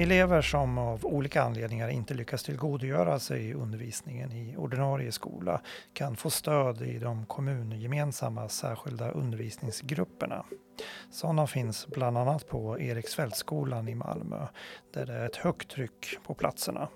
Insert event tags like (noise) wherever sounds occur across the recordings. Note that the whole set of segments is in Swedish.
Elever som av olika anledningar inte lyckas tillgodogöra sig undervisningen i ordinarie skola kan få stöd i de kommungemensamma särskilda undervisningsgrupperna. Sådana finns bland annat på Eriksfältsskolan i Malmö där det är ett högt tryck på platserna.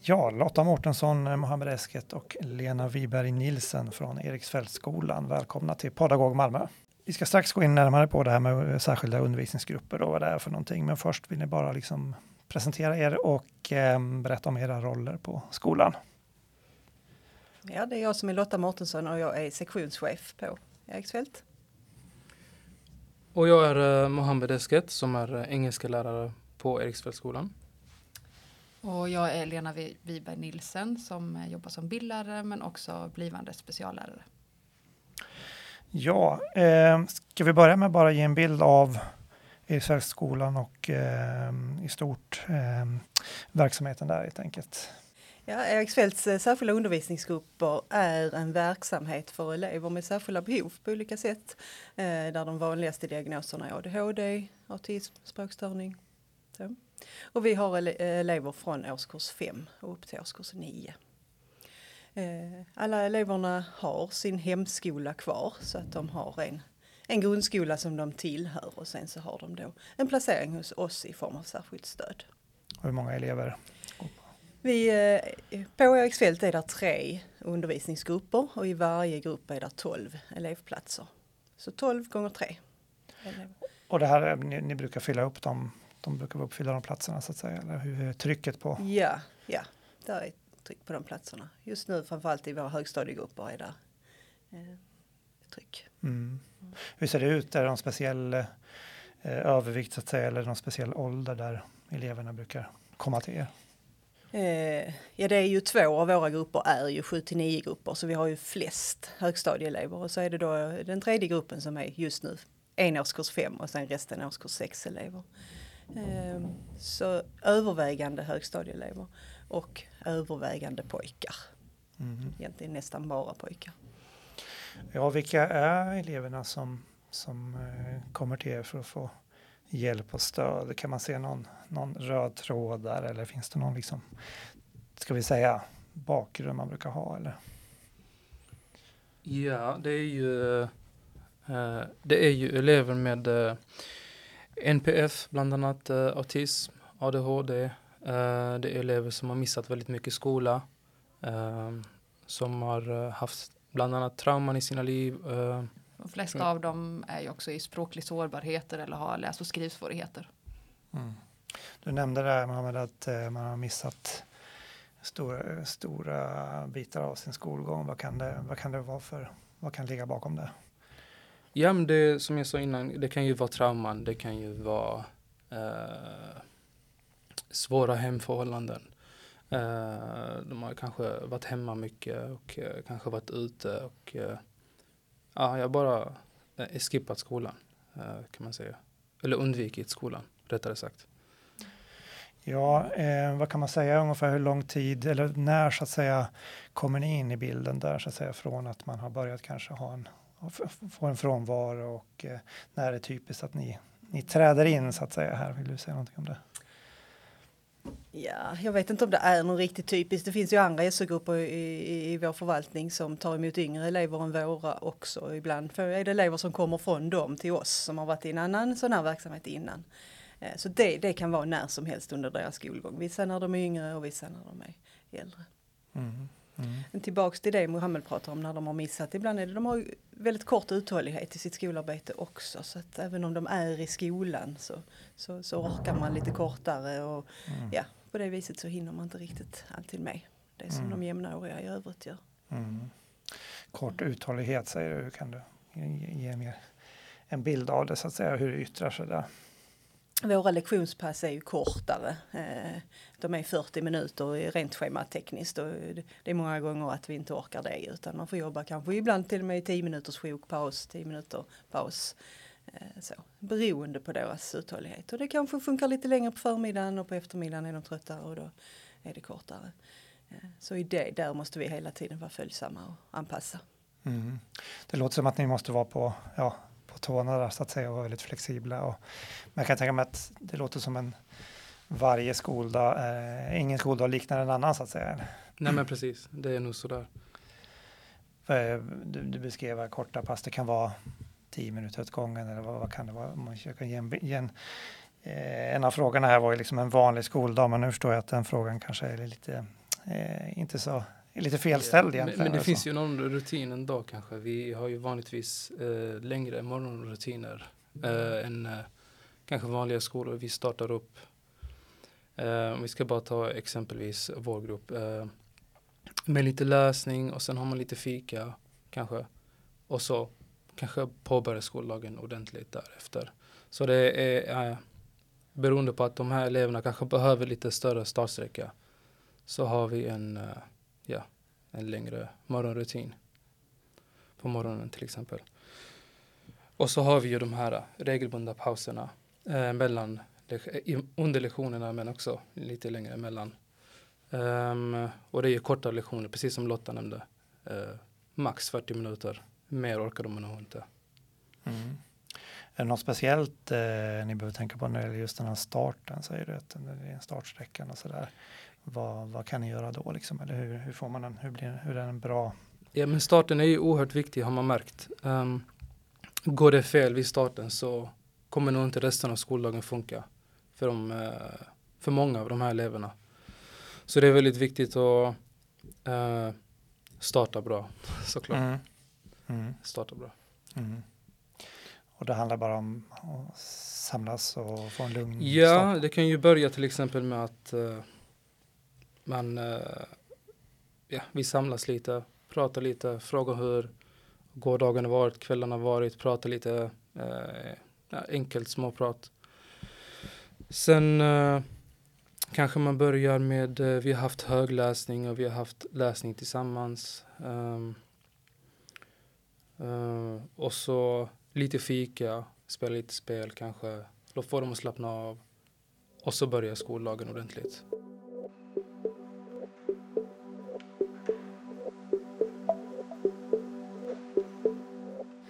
Ja, Lotta Mårtensson, Mohammed Esket och Lena Wiberg Nilsen från Eriksfältsskolan. Välkomna till Pedagog Malmö. Vi ska strax gå in närmare på det här med särskilda undervisningsgrupper och vad det är för någonting. Men först vill ni bara liksom presentera er och eh, berätta om era roller på skolan. Ja, det är jag som är Lotta Mårtensson och jag är sektionschef på Eriksfält. Och jag är eh, Mohammed Esket som är eh, engelska lärare på Eriksfältsskolan. Och jag är Lena Wiberg Nilsen som eh, jobbar som bildlärare men också blivande speciallärare. Ja, eh, ska vi börja med bara ge en bild av Erikshögskolan och eh, i stort eh, verksamheten där helt enkelt. Ja, Eriksfälts eh, särskilda undervisningsgrupper är en verksamhet för elever med särskilda behov på olika sätt. Eh, där de vanligaste diagnoserna är ADHD, autism, språkstörning. Så. Och vi har ele elever från årskurs 5 och upp till årskurs 9. Eh, alla eleverna har sin hemskola kvar så att de har en, en grundskola som de tillhör och sen så har de då en placering hos oss i form av särskilt stöd. Hur många elever? Vi, eh, på Eriksfält är det tre undervisningsgrupper och i varje grupp är det 12 elevplatser. Så 12 gånger 3. Och det här, ni, ni, brukar fylla upp dem, de brukar uppfylla de platserna så att säga, eller hur är trycket på? Ja, ja, det är tryck på de platserna. Just nu framförallt i våra högstadiegrupper är det eh, tryck. Mm. Hur ser det ut? Är det någon speciell eh, övervikt så att säga eller någon speciell ålder där eleverna brukar komma till er? Eh, ja, det är ju två av våra grupper är ju 7 till 9 grupper så vi har ju flest högstadieelever och så är det då den tredje gruppen som är just nu en årskurs 5 och sen resten årskurs 6 elever. Eh, så övervägande högstadieelever och övervägande pojkar. Mm. Egentligen nästan bara pojkar. Ja, vilka är eleverna som, som eh, kommer till er för att få hjälp och stöd? Kan man se någon, någon röd tråd där eller finns det någon, liksom, ska vi säga, bakgrund man brukar ha? Eller? Ja, det är ju, eh, det är ju elever med eh, NPF, bland annat eh, autism, ADHD, Uh, det är elever som har missat väldigt mycket skola. Uh, som har uh, haft bland annat trauman i sina liv. De flesta av dem är ju också i språklig sårbarheter eller har läs och skrivsvårigheter. Mm. Du nämnde det här Mohammed att man har missat stora, stora bitar av sin skolgång. Vad kan det, vad kan det vara för, vad kan ligga bakom det? Ja, men det som jag sa innan, det kan ju vara trauman, det kan ju vara eh, svåra hemförhållanden. Eh, de har kanske varit hemma mycket och eh, kanske varit ute och eh, ja, jag har bara eh, skippat skolan kan man säga. Eller undvikit skolan rättare sagt. Ja, eh, vad kan man säga ungefär hur lång tid eller när så att säga kommer ni in i bilden där så att säga från att man har börjat kanske ha en, få en frånvaro och eh, när är det typiskt att ni, ni träder in så att säga här? Vill du säga någonting om det? Ja, jag vet inte om det är något riktigt typiskt. Det finns ju andra SO-grupper i, i, i vår förvaltning som tar emot yngre elever än våra också. Ibland är det elever som kommer från dem till oss som har varit i en annan sån här verksamhet innan. Eh, så det, det kan vara när som helst under deras skolgång. Vissa när de är yngre och vissa när de är äldre. Mm. Mm. Tillbaks till det Mohammed pratar om när de har missat. Ibland är det de har väldigt kort uthållighet i sitt skolarbete också. Så att även om de är i skolan så, så, så orkar man lite kortare och mm. ja, på det viset så hinner man inte riktigt alltid med det som mm. de jämnåriga i övrigt gör. Mm. Kort uthållighet säger du, kan du ge mer en bild av det så att säga, hur det yttrar sig där? Våra lektionspass är ju kortare. Eh, de är 40 minuter rent schematekniskt och det är många gånger att vi inte orkar det utan man får jobba kanske ibland till och med i 10 minuters sjokpaus, 10 minuter paus. Eh, så, beroende på deras uthållighet. Och det kanske funkar lite längre på förmiddagen och på eftermiddagen är de tröttare och då är det kortare. Eh, så i det, där måste vi hela tiden vara följsamma och anpassa. Mm. Det låter som att ni måste vara på, ja, på tårna där så att säga och vara väldigt flexibla. Och, men jag kan tänka mig att det låter som en varje skoldag, eh, ingen skoldag liknar en annan så att säga. Nej men precis, det är nog sådär. För Du, du beskrev att korta pass, det kan vara 10 minuter åt gången eller vad, vad kan det vara? Man försöker ge en, ge en, eh, en av frågorna här var ju liksom en vanlig skoldag, men nu förstår jag att den frågan kanske är lite, eh, inte så, är lite felställd egentligen. Men, men det eller finns ju någon rutin ändå kanske. Vi har ju vanligtvis eh, längre morgonrutiner eh, än eh, kanske vanliga skolor. Vi startar upp, eh, vi ska bara ta exempelvis vår grupp, eh, med lite läsning och sen har man lite fika kanske. Och så kanske påbörjar skoldagen ordentligt därefter. Så det är eh, beroende på att de här eleverna kanske behöver lite större startsträcka så har vi en, eh, en längre morgonrutin på morgonen till exempel. Och så har vi ju de här regelbundna pauserna eh, mellan, under lektionerna men också lite längre emellan. Um, och det är ju korta lektioner, precis som Lotta nämnde. Uh, max 40 minuter. Mer orkar de nog inte. Mm. Är det något speciellt eh, ni behöver tänka på när det gäller just den här starten? Säger du att det är en startsträckan och sådär. Vad, vad kan ni göra då liksom? Eller hur, hur får man den? Hur blir hur är den bra? Ja, men starten är ju oerhört viktig har man märkt. Um, går det fel vid starten så kommer nog inte resten av skoldagen funka för, de, eh, för många av de här eleverna. Så det är väldigt viktigt att eh, starta bra, (laughs) såklart. Mm. Mm. Starta bra. Mm. Och det handlar bara om att samlas och få en lugn Ja, start. det kan ju börja till exempel med att eh, man, eh, ja, vi samlas lite, pratar lite, frågar hur gårdagen har varit, kvällen har varit, pratar lite, eh, ja, enkelt småprat. Sen kanske man börjar med, vi har haft högläsning och vi har haft läsning tillsammans. Eh, och så lite fika, spela lite spel kanske, få dem att slappna av. Och så börjar skoldagen ordentligt.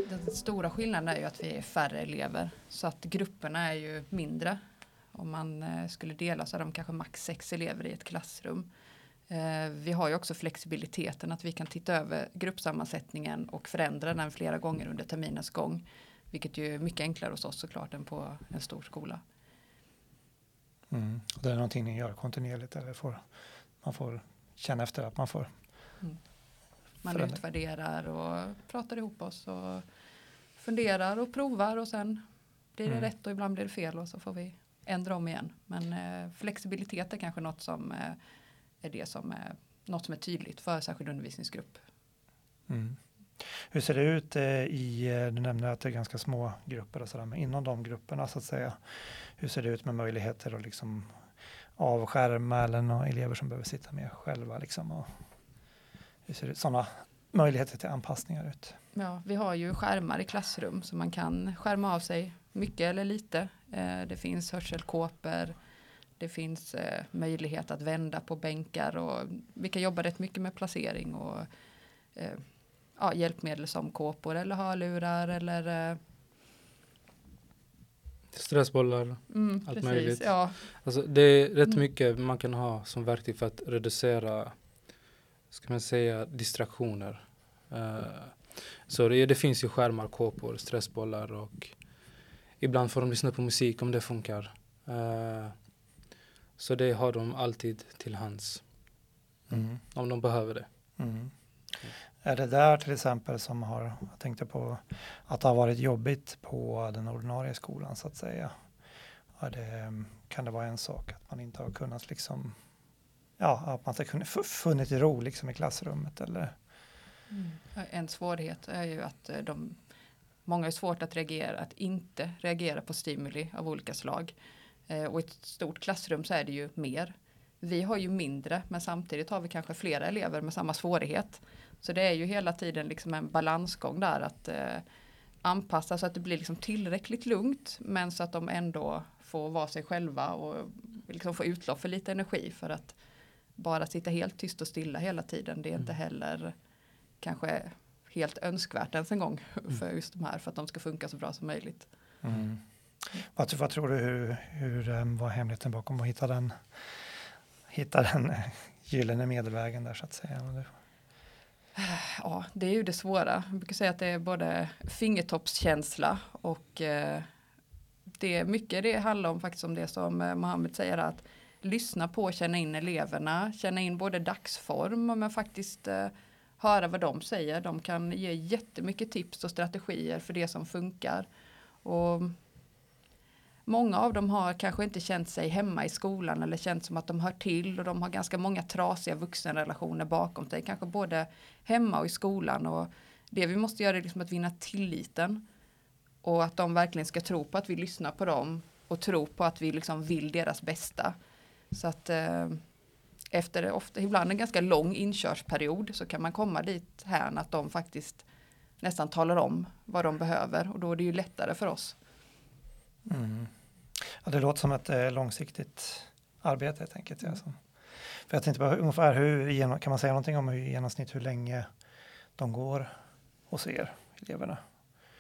Den stora skillnaden är ju att vi är färre elever så att grupperna är ju mindre. Om man eh, skulle dela så är de kanske max sex elever i ett klassrum. Eh, Vi har ju också flexibiliteten att vi kan titta över gruppsammansättningen och förändra den flera gånger under terminens gång. Vilket ju är mycket enklare hos oss såklart än på en stor skola. Mm. Det är någonting ni gör kontinuerligt eller får, man får känna efter att man får. Man Förändra. utvärderar och pratar ihop oss och funderar och provar och sen blir det Mm. rätt och ibland blir det fel och så får vi ändra om igen. Men eh, flexibilitet är kanske något som eh, är det som är något som är tydligt för särskild undervisningsgrupp. Mm. Hur ser det ut eh, i, eh, du nämnde att det är ganska små grupper och sådär, men inom de grupperna så att säga, hur ser det ut med möjligheter att liksom avskärma eller några elever som behöver sitta med själva liksom och hur ser det ut, sådana möjligheter till anpassningar ut? Ja, vi har ju skärmar i klassrum så man kan skärma av sig mycket eller lite. Eh, det finns hörselkåpor. Det finns eh, möjlighet att vända på bänkar och vi kan jobba rätt mycket med placering och eh, ja, hjälpmedel som kåpor eller hörlurar eller eh, Stressbollar. mm, Allt precis, möjligt. Ja, Alltså det är rätt Mm. mycket man kan ha som verktyg för att reducera, ska man säga, distraktioner. Eh, så det, det finns ju skärmar, kåpor, stressbollar och ibland får de lyssna på musik om det funkar. Eh, så det har de alltid till hands Mm. om de behöver det. Mm. Är det där till exempel som har, jag tänkte på att det har varit jobbigt på den ordinarie skolan så att säga. Är det, kan det vara en sak att man inte har kunnat liksom, ja, att man inte har kunnat funnit ro liksom i klassrummet eller? En svårighet är ju att eh, de, många är svårt att reagera, att inte reagera på stimuli av olika slag. Eh, och i ett stort klassrum så är det ju mer. Vi har ju mindre, men samtidigt har vi kanske flera elever med samma svårighet. Så det är ju hela tiden liksom en balansgång där att eh, anpassa så att det blir liksom tillräckligt lugnt, men så att de ändå får vara sig själva och liksom få utlopp för lite energi för att bara sitta helt tyst och stilla hela tiden, det är inte heller kanske helt önskvärt ens en gång för just de här för att de ska funka så bra som möjligt. Mm. Vad, vad tror du, hur, hur ehm, var hemligheten bakom att hitta den, hitta den eh, gyllene medelvägen där så att säga? Ja, det är ju det svåra. Jag brukar säga att det är både fingertoppskänsla och eh, det är mycket det handlar om faktiskt om det som eh, Mohammed säger att lyssna på och känna in eleverna, känna in både dagsform men faktiskt eh, höra vad de säger. De kan ge jättemycket tips och strategier för det som funkar. Och Många av dem har kanske inte känt sig hemma i skolan eller känt som att de hör till och de har ganska många trasiga vuxenrelationer bakom sig, kanske både hemma och i skolan. Och det vi måste göra är liksom att vinna tilliten och att de verkligen ska tro på att vi lyssnar på dem och tro på att vi liksom vill deras bästa. Så att eh, efter ofta, ibland en ganska lång inkörsperiod så kan man komma dit här att de faktiskt nästan talar om vad de behöver och då är det ju lättare för oss. Mm. Ja, det låter som ett eh, långsiktigt arbete helt enkelt. Ja. För jag tänkte bara ungefär hur, kan man säga någonting om hur i genomsnitt hur länge de går hos er, eleverna?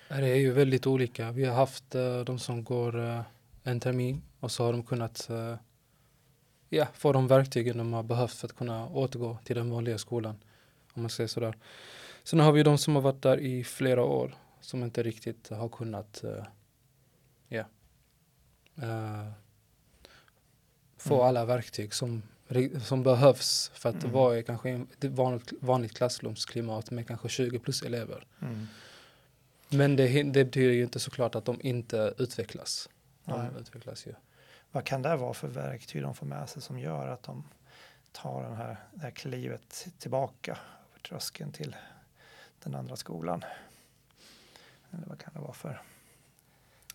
Det är ju väldigt olika. Vi har haft eh, de som går eh, en termin och så har de kunnat eh, ja, få de verktygen de har behövt för att kunna återgå till den vanliga skolan. Om man säger sådär. Sen har vi de som har varit där i flera år som inte riktigt har kunnat eh, uh, få mm. alla verktyg som, som behövs för att mm. vara i kanske ett vanligt, vanligt klassrumsklimat med kanske 20 plus elever. Mm. Men det, det betyder ju inte såklart att de inte utvecklas. De Nej. utvecklas ju. Vad kan det vara för verktyg de får med sig som gör att de tar den här, det här klivet tillbaka över tröskeln till den andra skolan? Eller vad kan det vara för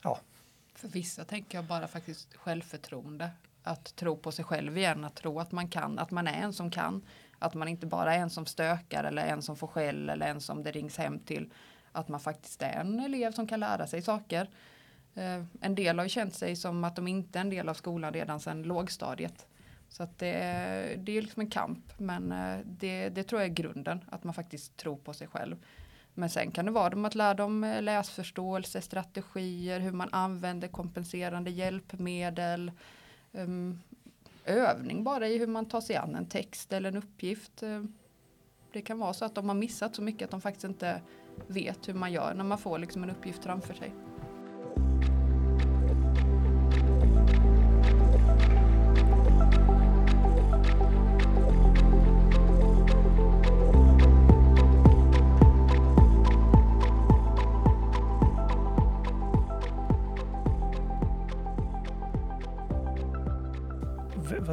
ja, för vissa tänker jag bara faktiskt självförtroende. Att tro på sig själv igen, att tro att man kan, att man är en som kan. Att man inte bara är en som stökar eller en som får skäll eller en som det rings hem till. Att man faktiskt är en elev som kan lära sig saker. Eh, en del har ju känt sig som att de inte är en del av skolan redan sedan lågstadiet. Så att det, är, det är liksom en kamp men eh, det, det tror jag är grunden, att man faktiskt tror på sig själv. Men sen kan det vara att lära dem eh, läsförståelse, strategier, hur man använder kompenserande hjälpmedel. Um, övning bara i hur man tar sig an en text eller en uppgift. Eh, det kan vara så att de har missat så mycket att de faktiskt inte vet hur man gör när man får liksom en uppgift framför sig.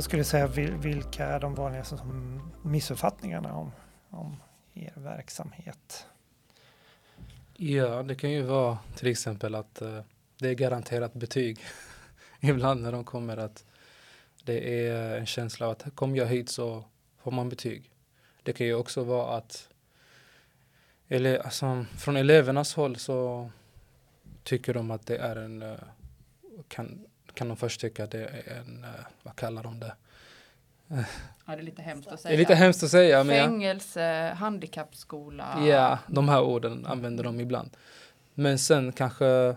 Vad skulle du säga, vilka är de vanligaste missuppfattningarna om, om er verksamhet? Ja, det kan ju vara till exempel att eh, det är garanterat betyg. (laughs) Ibland när de kommer att det är en känsla av att kom jag hit så får man betyg. Det kan ju också vara att eller, alltså, från elevernas håll så tycker de att det är en eh, kan, kan de först tycka att det är en, uh, vad kallar de det? Ja, det är lite hemskt att säga. Det är lite hemskt att säga. Fängelse, ja. handikappskola. Ja, de här orden använder de ibland. Men sen kanske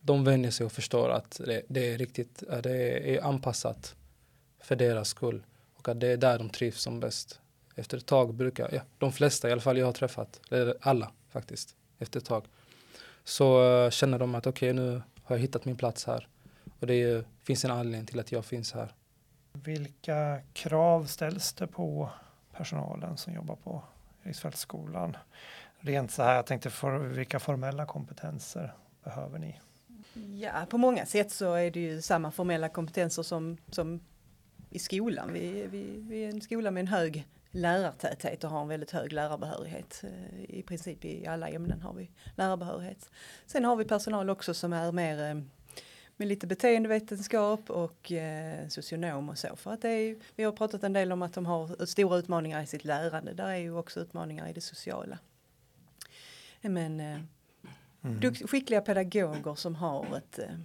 de vänjer sig och förstår att det, det, är riktigt, det är anpassat för deras skull. Och att det är där de trivs som bäst. Efter ett tag brukar, ja, de flesta i alla fall jag har träffat, eller alla faktiskt, efter ett tag. Så uh, känner de att okej okay, nu har jag hittat min plats här. Och det är, finns en anledning till att jag finns här. Vilka krav ställs det på personalen som jobbar på Eriksfältsskolan? Rent så här, jag tänkte för, vilka formella kompetenser behöver ni? Ja, på många sätt så är det ju samma formella kompetenser som, som i skolan. Vi, vi, vi är en skola med en hög lärartäthet och har en väldigt hög lärarbehörighet. Eh, I princip i alla ämnen har vi lärarbehörighet. Sen har vi personal också som är mer eh, med lite beteendevetenskap och eh, socionom och så. För att det är, vi har pratat en del om att de har stora utmaningar i sitt lärande. Där är ju också utmaningar i det sociala. Men eh, mm. skickliga pedagoger som har ett eh,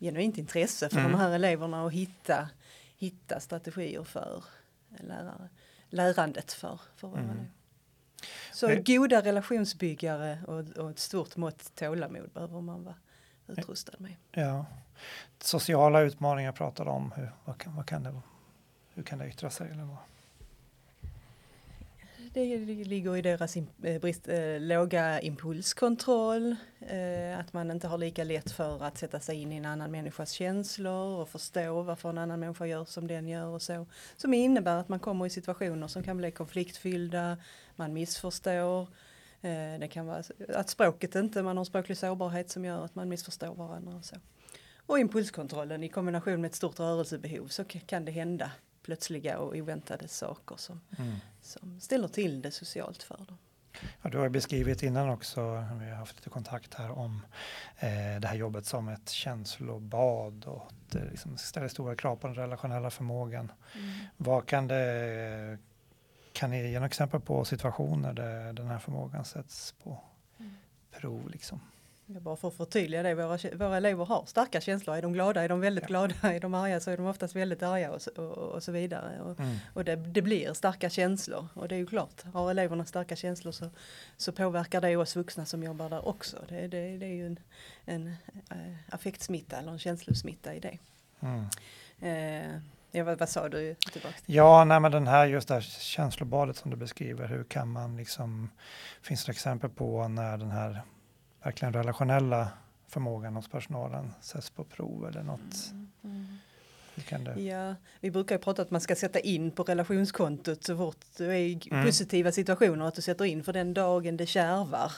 genuint intresse för mm. de här eleverna och hitta, hitta strategier för lärare, lärandet för, för vad mm. Så goda relationsbyggare och, och ett stort mått tålamod behöver man vara utrustad med. Ja. Sociala utmaningar pratar om. Hur, vad kan, vad kan det, hur kan det yttra sig? Eller vad? Det ligger i deras eh, brist, eh, låga impulskontroll, eh, att man inte har lika lätt för att sätta sig in i en annan människas känslor och förstå varför en annan människa gör som den gör och så. Som innebär att man kommer i situationer som kan bli konfliktfyllda, man missförstår. Eh, det kan vara att språket inte, man har språklig sårbarhet som gör att man missförstår varandra och så. Och impulskontrollen i kombination med ett stort rörelsebehov så kan det hända plötsliga och oväntade saker som, mm. som ställer till det socialt för dem. Ja, du har beskrivit innan också, vi har haft lite kontakt här om eh, det här jobbet som ett känslobad och det liksom ställer stora krav på den relationella förmågan. Mm. Vad kan det, kan ni ge några exempel på situationer där den här förmågan sätts på mm. prov? Liksom? Bara för att förtydliga det, våra, våra elever har starka känslor. Är de glada är de väldigt ja. glada, är de arga så är de oftast väldigt arga och, och, och så vidare. Och, mm. och det, det, blir starka känslor och det är ju klart, har eleverna starka känslor så, så påverkar det oss vuxna som jobbar där också. Det, det, det är ju en, en äh, affektsmitta eller en känslosmitta i det. Mm. Eh, Ja, vad, vad, sa du? Tillbaka? Ja, nej, men den här, just det här känslobadet som du beskriver, hur kan man liksom, finns det exempel på när den här verkligen relationella förmågan hos personalen sätts på prov eller något? Mm. Mm. Ja, vi brukar ju prata att man ska sätta in på relationskontot så fort du är i mm. positiva situationer, att du sätter in för den dagen det kärvar.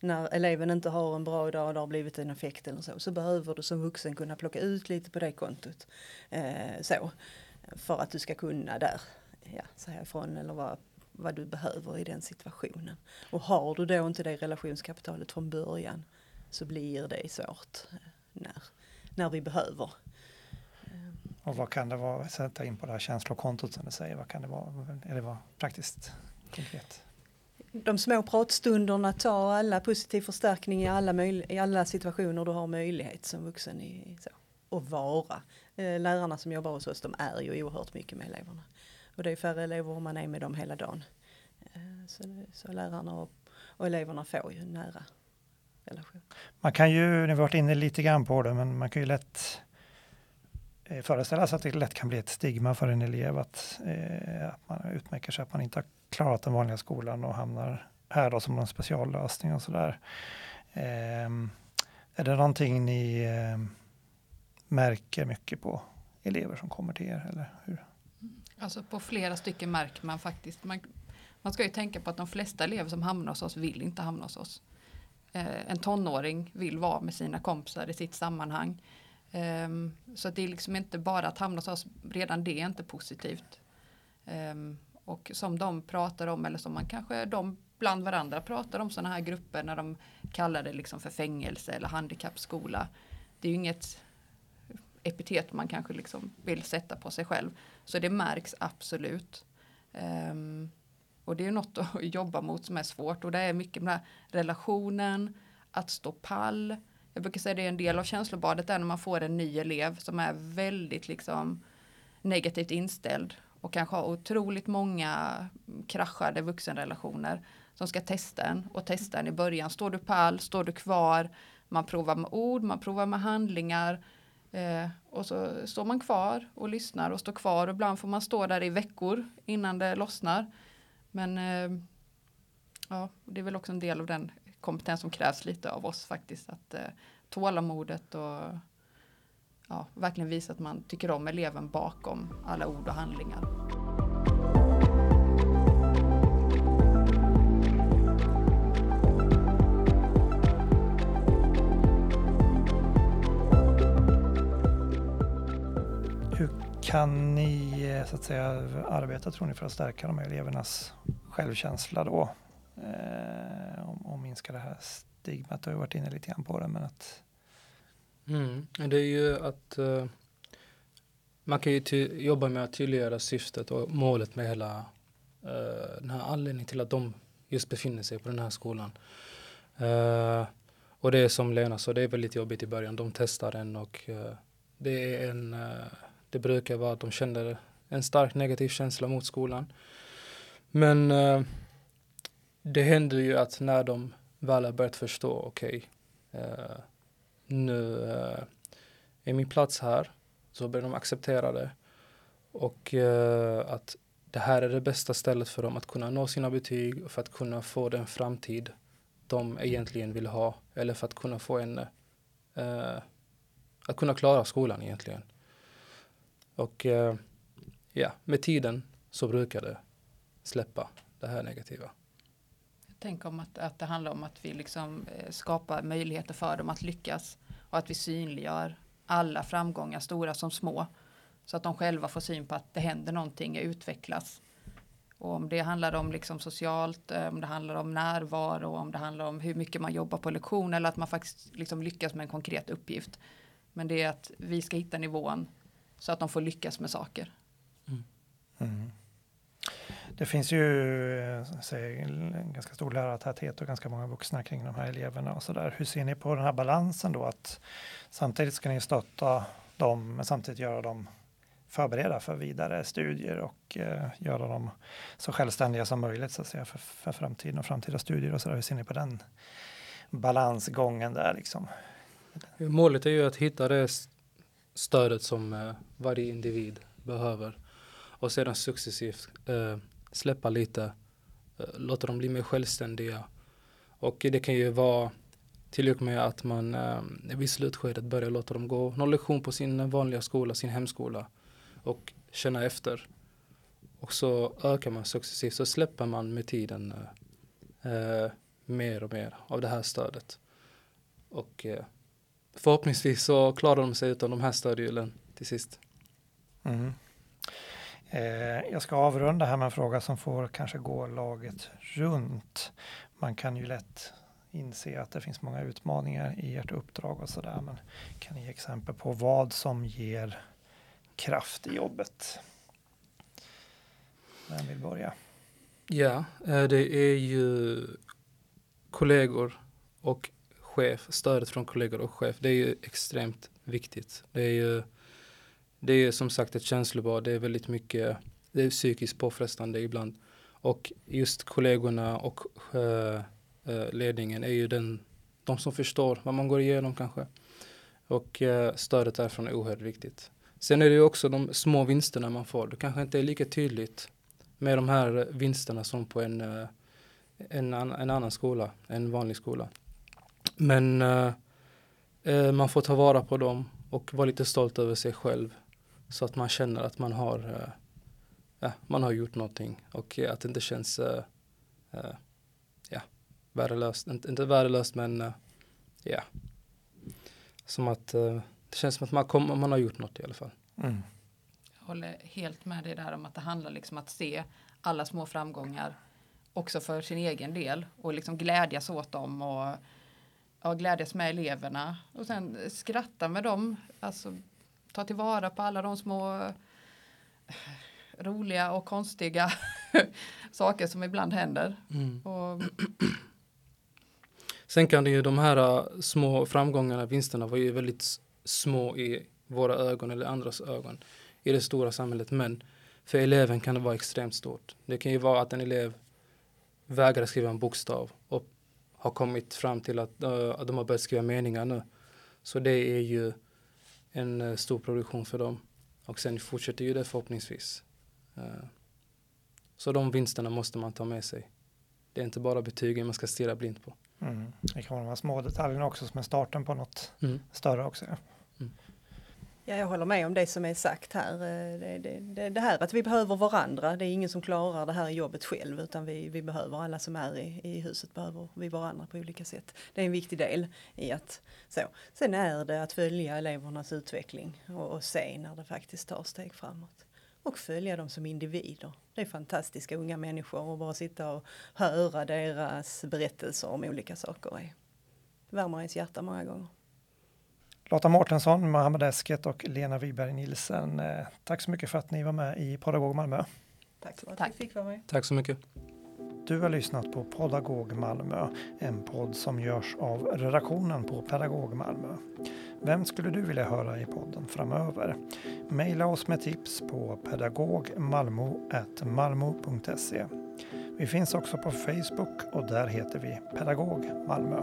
När eleven inte har en bra dag och det har blivit en effekt eller så, så behöver du som vuxen kunna plocka ut lite på det kontot. Eh, så, för att du ska kunna där ja, säga ifrån eller vad, vad du behöver i den situationen. Och har du då inte det relationskapitalet från början så blir det svårt eh, när, när vi behöver. Och vad kan det vara, sätta in på det här känslokontot som du säger, vad kan det vara, är det vara praktiskt konkret? De små pratstunderna, ta alla positiv förstärkning i alla, i alla situationer du har möjlighet som vuxen i, så, och vara. Eh, lärarna som jobbar hos oss, de är ju oerhört mycket med eleverna. Och det är färre elever om man är med dem hela dagen. Eh, så, så lärarna och, och eleverna får ju nära relation. Man kan ju, ni har varit inne lite grann på det, men man kan ju lätt eh, föreställa sig att det lätt kan bli ett stigma för en elev att, eh, att man utmärker sig, att man inte har klarat den vanliga skolan och hamnar här då som en speciallösning och sådär. Eh, är det någonting ni eh, märker mycket på elever som kommer till er? Eller hur? Alltså på flera stycken märker man faktiskt. Man, man ska ju tänka på att de flesta elever som hamnar hos oss vill inte hamna hos oss. Eh, en tonåring vill vara med sina kompisar i sitt sammanhang. Eh, så det är liksom inte bara att hamna hos oss, redan det är inte positivt. Eh, och som de pratar om, eller som man kanske de bland varandra pratar om sådana här grupper när de kallar det liksom för fängelse eller handikappskola. Det är ju inget epitet man kanske liksom vill sätta på sig själv. Så det märks absolut. Um, och det är något att (laughs) jobba mot som är svårt och det är mycket med relationen, att stå pall. Jag brukar säga det är en del av känslobadet är när man får en ny elev som är väldigt liksom negativt inställd och kanske har otroligt många kraschade vuxenrelationer som ska testa en och testa en i början. Står du pall? Står du kvar? Man provar med ord, man provar med handlingar Eh, och så står man kvar och lyssnar och står kvar och ibland får man stå där i veckor innan det lossnar. Men eh, ja, det är väl också en del av den kompetens som krävs lite av oss faktiskt. Att eh, tålamodet och ja, verkligen visa att man tycker om eleven bakom alla ord och handlingar. kan ni eh, så att säga arbeta tror ni för att stärka de här elevernas självkänsla då? Eh, och, och minska det här stigmat. Du har ju varit inne lite grann på det men att mm, Det är ju att uh, man kan ju jobba med att tydliggöra syftet och målet med hela uh, den här anledningen till att de just befinner sig på den här skolan. Uh, och det är som Lena sa, det är väldigt jobbigt i början. De testar en och det är en det brukar vara att de känner en stark negativ känsla mot skolan. Men det händer ju att när de väl har börjat förstå, okej, okay, nu eh, är min plats här. Så börjar de acceptera det. Och eh, att det här är det bästa stället för dem att kunna nå sina betyg och för att kunna få den framtid de egentligen vill ha. Eller för att kunna få en, eh, att kunna klara skolan egentligen. Och eh, ja, med tiden så brukar det släppa det här negativa. Tänk om att, att det handlar om att vi liksom eh, skapar möjligheter för dem att lyckas och att vi synliggör alla framgångar, stora som små. Så att de själva får syn på att det händer någonting, utvecklas. Och om det handlar om liksom socialt, eh, om det handlar om närvaro, om det handlar om hur mycket man jobbar på lektion eller att man faktiskt liksom lyckas med en konkret uppgift. Men det är att vi ska hitta nivån så att de får lyckas med saker. Det finns ju eh, säg, en ganska stor lärartäthet och ganska många vuxna kring de här eleverna och så där. Hur ser ni på den här balansen då att samtidigt ska ni stötta dem men samtidigt göra dem förbereda för vidare studier och eh, göra dem så självständiga som möjligt så att säga för, för framtiden och framtida studier och så där. Hur ser ni på den balansgången där liksom? Målet är ju att hitta det stödet som eh, varje individ behöver och sedan successivt eh, släppa lite, eh, låta dem bli mer självständiga. Och det kan ju vara till och med att man eh, vid slutskedet börjar låta dem gå någon lektion på sin vanliga skola, sin hemskola och känna efter. Och så ökar man successivt, så släpper man med tiden eh, eh mer och mer av det här stödet. Och eh, förhoppningsvis så klarar de sig utan de här stödhjulen till sist. Mm. Eh, jag ska avrunda här med en fråga som får kanske gå laget runt. Man kan ju lätt inse att det finns många utmaningar i ert uppdrag och sådär. Men kan ni ge exempel på vad som ger kraft i jobbet? Vem vill börja? Ja, eh, det är ju kollegor och chef, stödet från kollegor och chef. Det är ju extremt viktigt. Det är ju det är som sagt ett känslobad. Det är väldigt mycket, det är psykiskt påfrestande ibland. Och just kollegorna och uh, ledningen är ju den, de som förstår vad man går igenom kanske. Och uh, stödet därifrån är oerhört viktigt. Sen är det ju också de små vinsterna man får. Det kanske inte är lika tydligt med de här vinsterna som på en, en, en annan skola, en vanlig skola. Men man får ta vara på dem och vara lite stolt över sig själv så att man känner att man har, uh, ja, man har gjort någonting och uh, att det inte känns uh, ja, värdelöst. Inte, inte värdelöst men ja. Som att det känns som att man, kom, man har gjort något i alla fall. Mm. Jag håller helt med dig där om att det handlar liksom att se alla små framgångar också för sin egen del och liksom glädjas åt dem och ja, glädjas med eleverna och sen skratta med dem. Alltså ta tillvara på alla de små eh, roliga och konstiga (laughs) saker som ibland händer. Mm. Och... Sen kan det ju de här uh, små framgångarna, vinsterna var ju väldigt små i våra ögon eller andras ögon i det stora samhället. Men för eleven kan det vara extremt stort. Det kan ju vara att en elev vägrar skriva en bokstav och har kommit fram till att, uh, att de har börjat skriva meningar nu. Så det är ju en uh, stor produktion för dem. Och sen fortsätter ju det förhoppningsvis. Uh, så de vinsterna måste man ta med sig. Det är inte bara betygen man ska stirra blint på. Mm. Det kan vara de här små detaljerna också som är starten på något mm. större också. Ja. Jag håller med om det som är sagt här. Eh, det, det, det, det, här att vi behöver varandra. Det är ingen som klarar det här jobbet själv utan vi, vi behöver alla som är i, i huset behöver vi varandra på olika sätt. Det är en viktig del i att så. Sen är det att följa elevernas utveckling och, och se när det faktiskt tar steg framåt. Och följa dem som individer. Det är fantastiska unga människor och bara sitta och höra deras berättelser om olika saker. Det värmer ens hjärta många gånger. Lotta Mårtensson, Mohammed Esket och Lena Wiberg Nilsen. Eh, tack så mycket för att ni var med i Podagog Malmö. Tack så att fick vara med. Tack så mycket. Du har lyssnat på Podagog Malmö, en podd som görs av redaktionen på Pedagog Malmö. Vem skulle du vilja höra i podden framöver? Maila oss med tips på pedagogmalmo.malmo.se. Vi finns också på Facebook och där heter vi Pedagog Malmö.